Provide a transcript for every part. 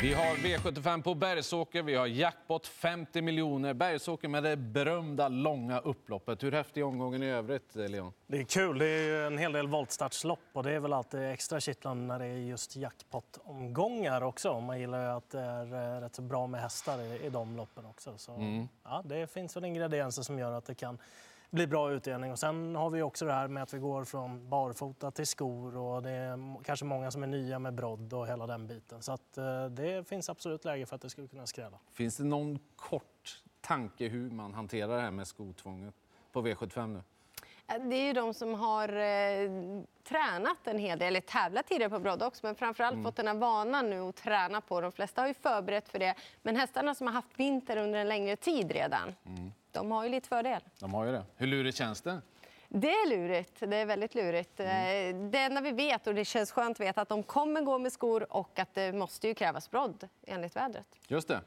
Vi har V75 på Bergsåker, vi har jackpot 50 miljoner. Bergsåker med det berömda långa upploppet. Hur häftig är omgången i övrigt, Leon? Det är kul. Det är en hel del voltstartslopp och det är väl alltid extra kittlande när det är just jackpot-omgångar också. Man gillar ju att det är eh, rätt så bra med hästar i, i de loppen också. Så, Mm. ja, det finns väl ingredienser som gör att det kan bli bra utdelning. Och sen har vi också det här med att vi går från barfota till skor och det är kanske många som är nya med brodd och hela den biten. Så att, eh, det finns absolut läge för att det skulle kunna skrälla. Finns det någon kort tanke hur man hanterar det här med skotvånget på V75 nu? Det är ju de som har eh, tränat en hel del, eller tävlat tidigare på brodd också, men framförallt fått den här vanan nu att träna på. De flesta har ju förberett för det. Men hästarna som har haft vinter under en längre tid redan, de har ju lite fördel. De har ju det. Hur lurigt känns det? Det är lurigt. Det är väldigt lurigt. Eh, Det enda vi vet, och det känns skönt att veta, att de kommer gå med skor och att det måste ju krävas brodd enligt vädret. Just det.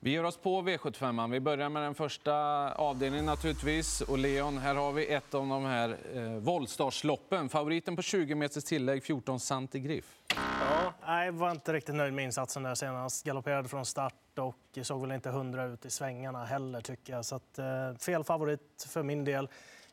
Vi ger oss på V75. Vi börjar med den första avdelningen naturligtvis. Och Leon, här har vi ett av de här eh, voltstartsloppen. Favoriten på 20 meters tillägg, 14 Santigriff. Ja, jag var inte riktigt nöjd med insatsen där senast. Galopperade från start och såg väl inte hundra ut i svängarna heller tycker jag. Så att, eh, fel favorit för min del.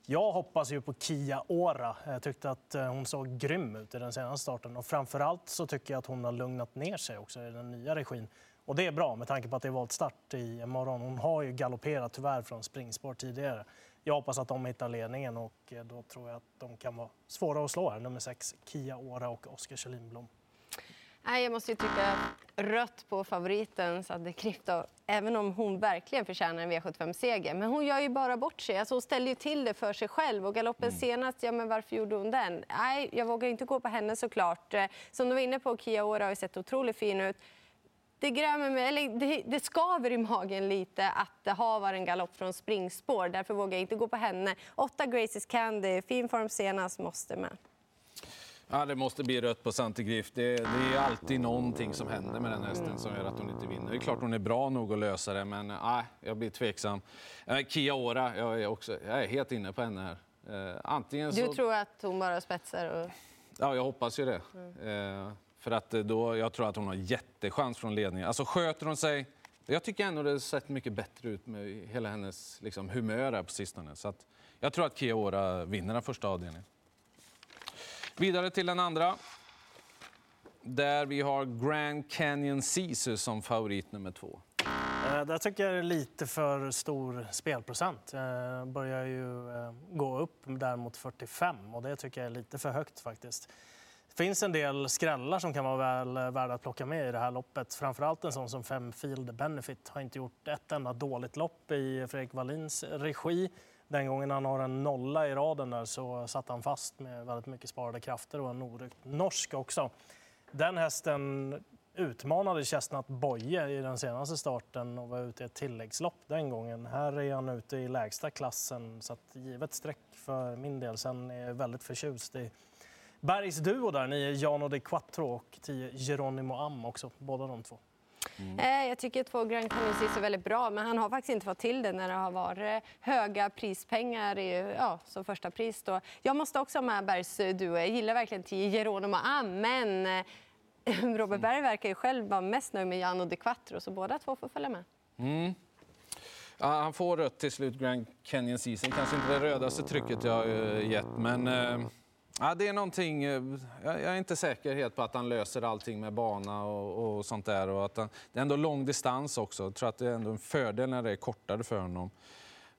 Jag hoppas ju på Kia Ora. Jag tyckte att eh, hon såg grym ut i den senaste starten och framförallt så tycker jag att hon har lugnat ner sig också i den nya regin. Och det är bra med tanke på att det är voltstart i morgon. Hon har ju galopperat tyvärr från springspår tidigare. Jag hoppas att de hittar ledningen och eh, då tror jag att de kan vara svåra att slå här. Nummer sex, Kia Ora och Oskar Kjellin Nej, jag måste ju trycka rött på favoriten Sadde Krypto, även om hon verkligen förtjänar en V75-seger. Men hon gör ju bara bort sig. Alltså hon ställer ju till det för sig själv. Och galoppen senast, ja men varför gjorde hon den? Nej, jag vågar inte gå på henne såklart. Eh, Som du var inne på, Kia Ora har ju sett otroligt fin ut. Det, grämer mig, eller det, det skaver i magen lite att det har varit en galopp från springspår. Därför vågar jag inte gå på henne. Åtta Graces Candy, fin form senast, måste med. Ja, det måste bli rött på Santigriff. Det, det är alltid någonting som händer med den hästen som gör att hon inte vinner. Det är klart hon är bra nog att lösa det, men nej, jag blir tveksam. Eh, Kia Ora, jag är, också, jag är helt inne på henne här. Eh, antingen så... Du tror att hon bara spetsar? Och... Ja, jag hoppas ju det. Eh, för att då, jag tror att hon har jättechans från ledningen. Alltså sköter hon sig... Jag tycker ändå det har sett mycket bättre ut med hela hennes liksom, humör här på sistone. Så att, jag tror att Kia Ora vinner den första avdelningen. Vidare till den andra. Där vi har Grand Canyon Caesar som favorit nummer två. Eh, Där tycker jag det är lite för stor spelprocent. Eh, börjar ju eh, gå upp där mot 45 och det tycker jag är lite för högt faktiskt. Det finns en del skrällar som kan vara väl eh, värda att plocka med i det här loppet. Framförallt en sån som Fem Field Benefit har inte gjort ett enda dåligt lopp i Fredrik Wallins regi. Den gången han har en nolla i raden där så satt han fast med väldigt mycket sparade krafter och en oryckt norsk också. Den hästen utmanade Chestnut Boye i den senaste starten och var ute i ett tilläggslopp den gången. Här är han ute i lägsta klassen, så att givet streck för min del. Sen är jag väldigt förtjust i Bergs duo där, nio Jano de Quattro och 10 Geronimo Am också, båda de två. Eh, Jag tycker två Grand Canyon är väldigt bra, men han har faktiskt inte fått till det när det har varit höga prispengar i, ja, som första pris. Då. Jag måste också ha med Bergs duo. Jag gillar verkligen 10 Geronimo Am, men eh, Robert Berg verkar ju själv vara mest nöjd med Jan och De Quattro, så båda två får följa med. Ja, han får rött till slut, Grand Canyon Season. Kanske inte det rödaste trycket jag eh, gett, men eh, ja, det är någonting... eh, jag är inte säker helt på att han löser allting med bana och, och sånt där. Och att han, det är ändå lång distans också. Jag tror att det är ändå en fördel när det är kortare för honom.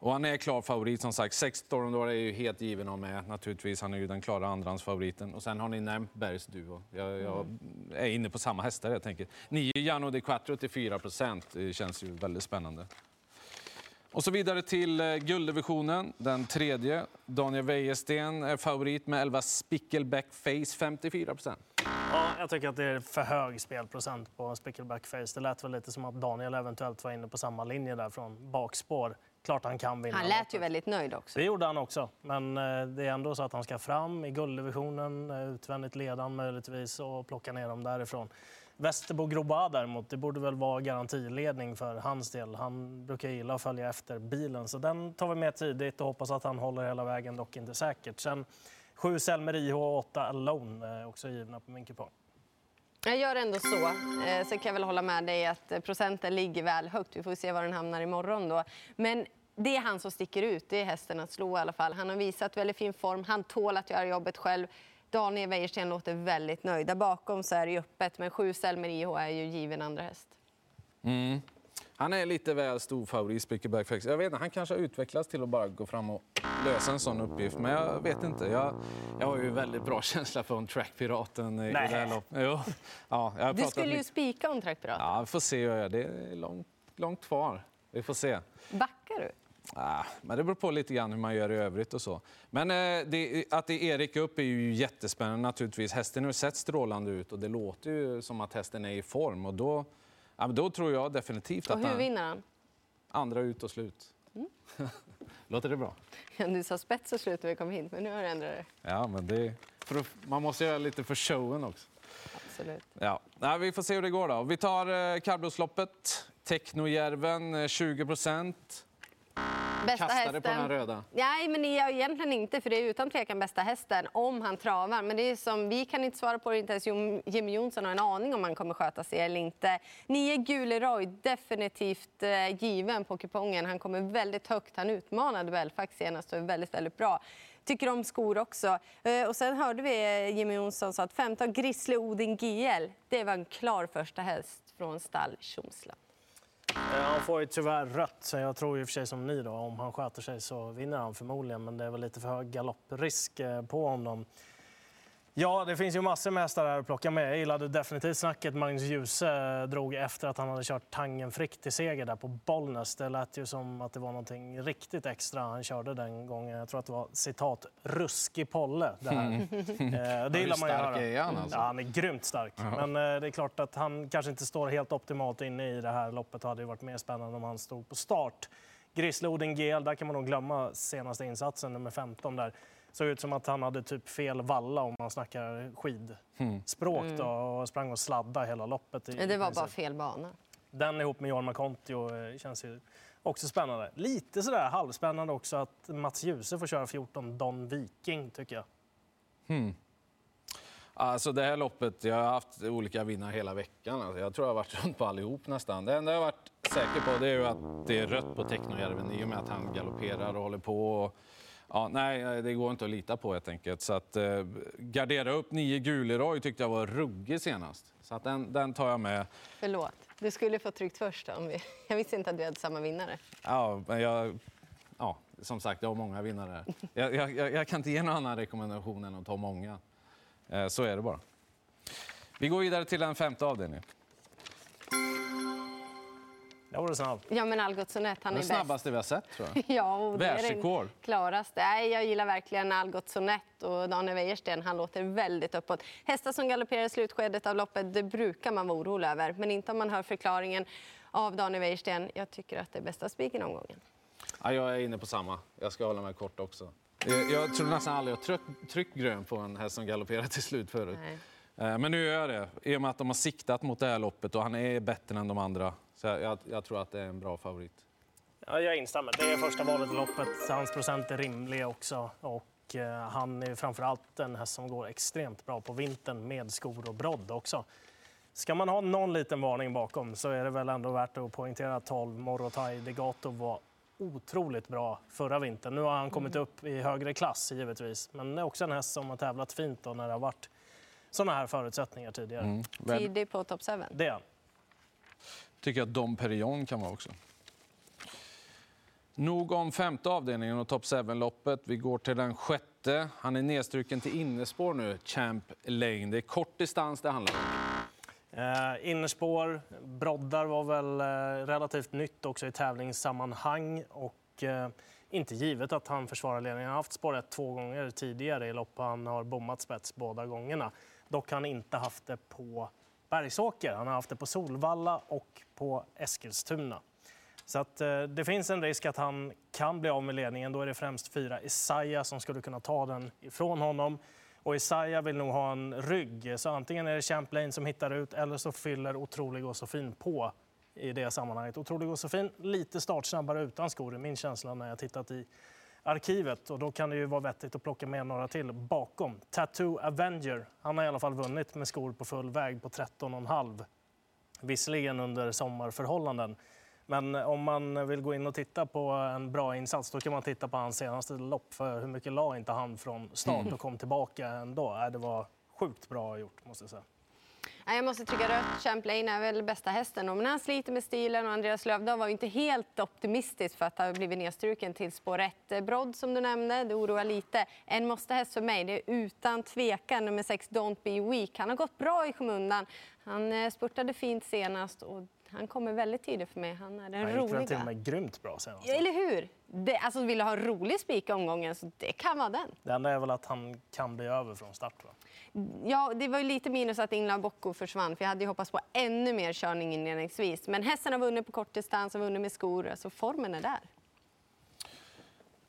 Och han är klar favorit som sagt. Sex Stormdor är ju helt given att med naturligtvis. Han är ju den klara andrahandsfavoriten. Och sen har ni nämnt Bergs duo. Jag, jag är inne på samma hästar jag tänker. Nio Jano de Quattro till 4 procent. Känns ju väldigt spännande. Och så vidare till eh, gulddivisionen, den tredje. Daniel Wäjersten är favorit med 11 Spickleback Face, 54 procent. Ja, jag tycker att det är för hög spelprocent på Spickleback Face. Det lät väl lite som att Daniel eventuellt var inne på samma linje där från bakspår. Klart han kan vinna. Han lät ju väldigt nöjd också. Det gjorde han också, men eh, det är ändå så att han ska fram i gulddivisionen, eh, utvändigt ledan möjligtvis och plocka ner dem därifrån. Västerbo Groba däremot, det borde väl vara garantiledning för hans del. Han brukar gilla att följa efter bilen, så den tar vi med tidigt och hoppas att han håller hela vägen, dock inte säkert. Sen 7 Selmer IH och 8 Alone är också givna på min kupong. Jag gör ändå så. Eh, så kan jag väl hålla med dig att eh, procenten ligger väl högt. Vi får se var den hamnar imorgon då. Men det är han som sticker ut. Det är hästen att slå i alla fall. Han har visat väldigt fin form. Han tål att göra jobbet själv. Daniel Wäjersten låter väldigt nöjd. Där bakom så är det öppet, men sju Selmer IH är ju given andra häst. Mm. Han är lite väl stor favorit, Spickerback Flex. Jag vet inte, han kanske har utvecklats till att bara gå fram och lösa en sån uppgift. Men jag vet inte. Jag, jag har ju väldigt bra känsla för Trackpiraten i, i det här loppet. Jo. Ja, jag du skulle ju spika om Trackpiraten. Ja, vi får se hur jag gör. Det är långt, långt kvar. Vi får se. Backar du? Ah, men det beror på lite grann hur man gör i övrigt och så. Men eh, det, att det är Erik upp är ju jättespännande naturligtvis. Hästen har sett strålande ut och det låter ju som att hästen är i form och då, ja, då tror jag definitivt och att hur han... vinner han? Andra ut och slut. Mm. låter det bra? du sa spets och slut när vi kom hit, men nu har du ändrat det. Ja, men det, för, man måste göra lite för showen också. Absolut. Ja. Nej, vi får se hur det går då. Vi tar eh, kallblodsloppet. Technojärven 20 procent. Bästa Kastade hästen. på den röda? Nej, men jag, egentligen inte, för det är utan tvekan bästa hästen om han travar. Men det är som, vi kan inte svara på det, inte ens Jimmy Jonsson har en aning om han kommer sköta sig eller inte. Nio Guleroy, definitivt eh, given på kupongen. Han kommer väldigt högt. Han utmanade Belfax senast och är väldigt, väldigt bra tycker om skor också. Eh, och sen hörde vi eh, Jimmy Jonsson sa att 15 Grizzly Odin GL, det var en klar första häst från stall Tjomsland. Eh, han får ju tyvärr rött, så jag tror ju för sig som ni då, om han sköter sig så vinner han förmodligen, men det är väl lite för hög galopprisk eh, på honom. Ja, det finns ju massor med hästar här att plocka med. Jag gillade definitivt snacket Magnus Djuse drog efter att han hade kört Tangen Frick till seger där på Bollnäs. Det lät ju som att det var någonting riktigt extra han körde den gången. Jag tror att det var citat ruskig Polle. Det, här. Mm. Eh, det gillar man ju höra. Är han, alltså. ja, han är grymt stark. -huh. Men eh, det är klart att han kanske inte står helt optimalt inne i det här loppet. Det hade ju varit mer spännande om han stod på start. Grisloden GL, där kan man nog glömma senaste insatsen, nummer 15 där såg ut som att han hade typ fel valla om man snackar skidspråk mm. då, och sprang och sladda hela loppet. I, det var bara fel bana. Den ihop med Johan Makontio eh, känns ju också spännande. Lite sådär halvspännande också att Mats Djuse får köra 14 Don Viking tycker jag. Hmm. Alltså det här loppet, jag har haft olika vinnare hela veckan. Alltså jag tror jag har varit runt på allihop nästan. Det enda jag har varit säker på det är att det är rött på Technojärven i och med att han galopperar och håller på. Och Ja, nej, det går inte att lita på helt enkelt. Så att, eh, gardera upp nio Guleroy tyckte jag var ruggig senast. Så att den, den tar jag med. Förlåt. Du skulle få tryckt först. Om vi... Jag visste inte att du hade samma vinnare. Ja, men jag... Ja, som sagt, jag har många vinnare. Jag, jag, jag kan inte ge någon annan rekommendation än att ta många. Eh, så är det bara. Vi går vidare till den femte avdelningen. Där var du snabb. Ja, men Algot Sonett, han är bäst. Snabbaste vi har sett, tror jag. ja, och det är den klaraste. Nej, jag gillar verkligen Algot Sonett och Daniel Wäjersten. Han låter väldigt uppåt. Hästar som galopperar i slutskedet av loppet, det brukar man vara orolig över. Men inte om man hör förklaringen av Daniel Wäjersten. Jag tycker att det är bästa spiken omgången. Ja, jag är inne på samma. Jag ska hålla mig kort också. Jag, jag tror nästan aldrig jag tryckt, tryckt grön på en häst som galopperar till slut förut. Nej. Eh, men nu gör jag det, i och med att de har siktat mot det här loppet och han är bättre än de andra. Så jag, jag tror att det är en bra favorit. Ja, jag instämmer. Det är första valet i loppet. Hans procent är rimlig också. Och eh, han är framför allt en häst som går extremt bra på vintern med skor och brodd också. Ska man ha någon liten varning bakom så är det väl ändå värt att poängtera att 12 Morotai Degato var otroligt bra förra vintern. Nu har han kommit mm. upp i högre klass givetvis, men det är också en häst som har tävlat fint då när det har varit sådana här förutsättningar tidigare. Mm. Tidig på top 7. Det är tycker jag Dom Perignon kan vara också. Nog om femte avdelningen och Top 7-loppet. Vi går till den sjätte. Han är nedstruken till innerspår nu, Champ Lane. Det är kort distans det handlar om. Eh, innerspår, broddar var väl eh, relativt nytt också i tävlingssammanhang och eh, inte givet att han försvarar ledningen. Han har haft spår två gånger tidigare i lopp han har bommat spets båda gångerna. Dock har han inte haft det på Bergsåker. Han har haft det på Solvalla och på Eskilstuna. Så att, eh, det finns en risk att han kan bli av med ledningen. Då är det främst fyra Isaiah som skulle kunna ta den ifrån honom. Och Isaiah vill nog ha en rygg, så antingen är det Champlain som hittar ut eller så fyller Otrolig och Sofin på i det sammanhanget. Otrolig och Sofin lite startsnabbare utan skor, är min känsla när jag tittat i arkivet och då kan det ju vara vettigt att plocka med några till bakom. Tattoo Avenger, han har i alla fall vunnit med skor på full väg på 13,5. Visserligen under sommarförhållanden. Men om man vill gå in och titta på en bra insats då kan man titta på hans senaste lopp. För hur mycket la inte han från start och kom tillbaka ändå? Det var sjukt bra gjort måste jag säga. Jag måste trycka rött. Champlain är väl bästa hästen. Men han sliter med stilen och Andreas Lövdahl var inte helt optimistisk för att ha blivit nedstruken till spår 1. Brodd som du nämnde, det oroar lite. En måste-häst för mig, det är utan tvekan nummer 6 Don't Be Weak. Han har gått bra i skymundan. Han eh, spurtade fint senast och han kommer väldigt tidigt för mig. Han är den han roliga. gick till och med grymt bra senast. Eller hur? Det, alltså, vill du ha en rolig spik i omgången så det kan vara den. Det enda är väl att han kan bli över från start. Va? Ja, det var ju lite minus att Ingla Bocco försvann för jag hade ju hoppats på ännu mer körning inledningsvis. Men hästen har vunnit på kortdistans och vunnit med skor, alltså formen är där.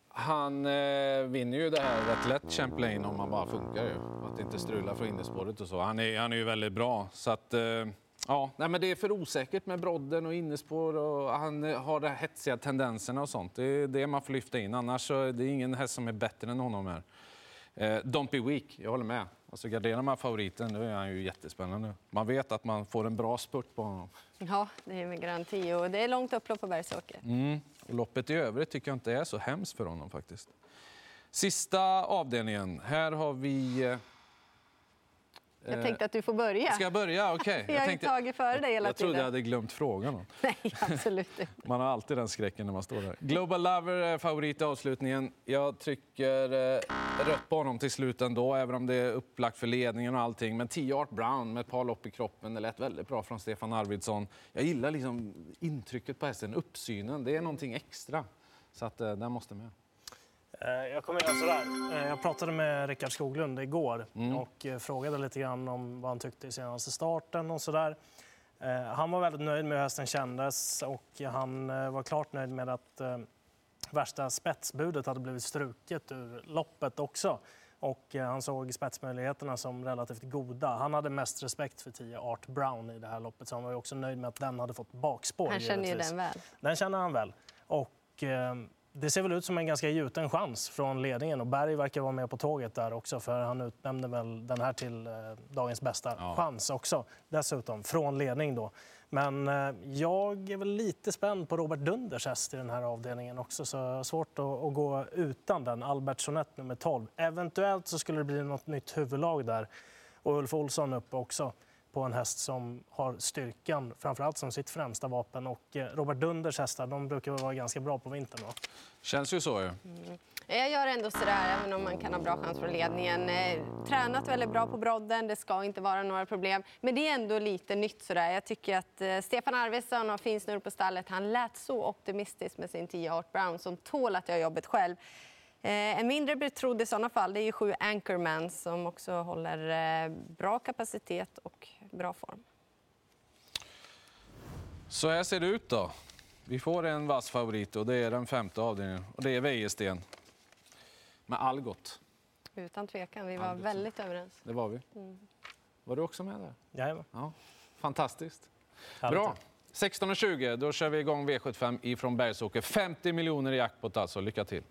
Han eh, vinner ju det här rätt lätt, Champlain, om han bara funkar ju. Att inte strula från innerspåret och så. Han är, han är ju väldigt bra. Så att, eh, ja, nej, men det är för osäkert med brodden och innerspår och han har de hetsiga tendenserna och sånt. Det är det man får lyfta in. Annars är det ingen häst som är bättre än honom här. Eh, don't be weak, jag håller med. Alltså garderar man favoriten, då är han ju jättespännande. Man vet att man får en bra spurt på honom. Ja, det är med garanti. Och det är långt upplopp på Bergsåker. Mm. Och loppet i övrigt tycker jag inte är så hemskt för honom faktiskt. Sista avdelningen. Här har vi... Eh, jag tänkte att du får börja. Ska jag börja? Okej. Okay. jag har tänkte, tagit före dig hela jag trodde tiden. jag hade glömt frågan. Nej, absolut inte. Man har alltid den skräcken när man står där. Global Lover är favorit i avslutningen. Jag trycker eh, rött på honom till slut ändå, även om det är upplagt för ledningen och allting. Men 10 Art Brown med ett par lopp i kroppen, det lät väldigt bra från Stefan Arvidsson. Jag gillar liksom intrycket på hästen, uppsynen. Det är någonting extra. Så att eh, den måste med. Jag kommer göra sådär. Jag pratade med Rickard Skoglund igår mm. och frågade lite grann om vad han tyckte i senaste starten och sådär. Han var väldigt nöjd med hur hästen kändes och han var klart nöjd med att värsta spetsbudet hade blivit struket ur loppet också. Och han såg spetsmöjligheterna som relativt goda. Han hade mest respekt för 10 Art Brown i det här loppet så han var också nöjd med att den hade fått bakspår. Han känner ju den väl. Den känner han väl. Och, det ser väl ut som en ganska gjuten chans från ledningen och Berg verkar vara med på tåget där också för han utnämnde väl den här till eh, dagens bästa ja. chans också dessutom från ledning då. Men eh, jag är väl lite spänd på Robert Dunders häst i den här avdelningen också så jag har svårt att, att gå utan den. Albert Sonett nummer 12. Eventuellt så skulle det bli något nytt huvudlag där och Ulf Olsson uppe också på en häst som har styrkan framförallt som sitt främsta vapen. Och eh, Robert Dunders hästar de brukar vara ganska bra på vintern. Va? Känns ju så. Ja. Mm. Jag gör ändå sådär, även om man kan ha bra chans från ledningen. Eh, tränat väldigt bra på brodden, det ska inte vara några problem. Men det är ändå lite nytt sådär. Jag tycker att eh, Stefan Arvidsson har fin snurr på stallet. Han lät så optimistisk med sin 10 Art Brown som tål att göra jobbet själv. Eh, en mindre betrodd i sådana fall det är ju sju Anchorman som också håller eh, bra kapacitet och bra form. Så här ser det ut då. Vi får en vass favorit och det är den femte avdelningen och det är Wäjersten. Med Algot. Utan tvekan, vi var Algot. väldigt överens. Det var vi. Mm. Var du också med där? Jajamän. Ja. Fantastiskt. Bra. 16.20, då kör vi igång V75 ifrån Bergsåker. 50 miljoner i jackpot alltså. Lycka till!